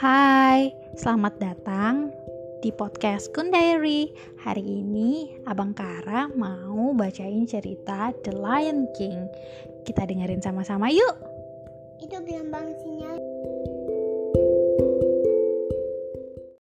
Hai, selamat datang di podcast Kun Diary. Hari ini Abang Kara mau bacain cerita The Lion King. Kita dengerin sama-sama yuk. Itu gelombang sinyal.